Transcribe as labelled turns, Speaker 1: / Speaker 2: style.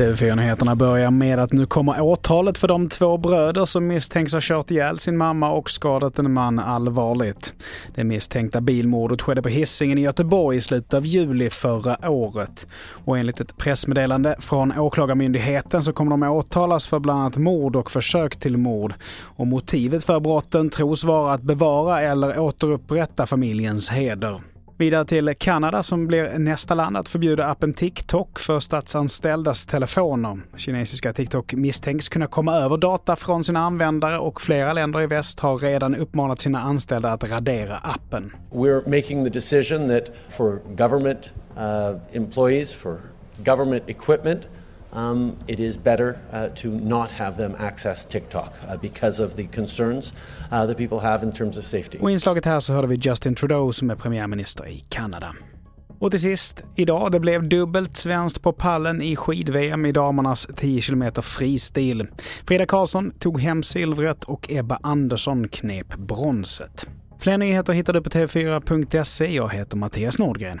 Speaker 1: TV4-nyheterna börjar med att nu kommer åtalet för de två bröder som misstänks ha kört ihjäl sin mamma och skadat en man allvarligt. Det misstänkta bilmordet skedde på Hisingen i Göteborg i slutet av juli förra året. Och enligt ett pressmeddelande från Åklagarmyndigheten så kommer de åtalas för bland annat mord och försök till mord. Och motivet för brotten tros vara att bevara eller återupprätta familjens heder. Vidare till Kanada som blir nästa land att förbjuda appen TikTok för statsanställdas telefoner. Kinesiska TikTok misstänks kunna komma över data från sina användare och flera länder i väst har redan uppmanat sina anställda att radera appen.
Speaker 2: We're making the decision that for government uh, employees, for government equipment, um, it is better uh, to not have them access TikTok uh, because of the concerns uh, that people have in terms of safety.
Speaker 1: Och i inslaget här så hörde vi Justin Trudeau som är premiärminister i Kanada. Och till sist, idag, det blev dubbelt svenskt på pallen i skid-VM i damernas 10 km fristil. Frida Karlsson tog hem silvret och Ebba Andersson knep bronset. Fler nyheter hittar du på tv4.se. Jag heter Mattias Nordgren.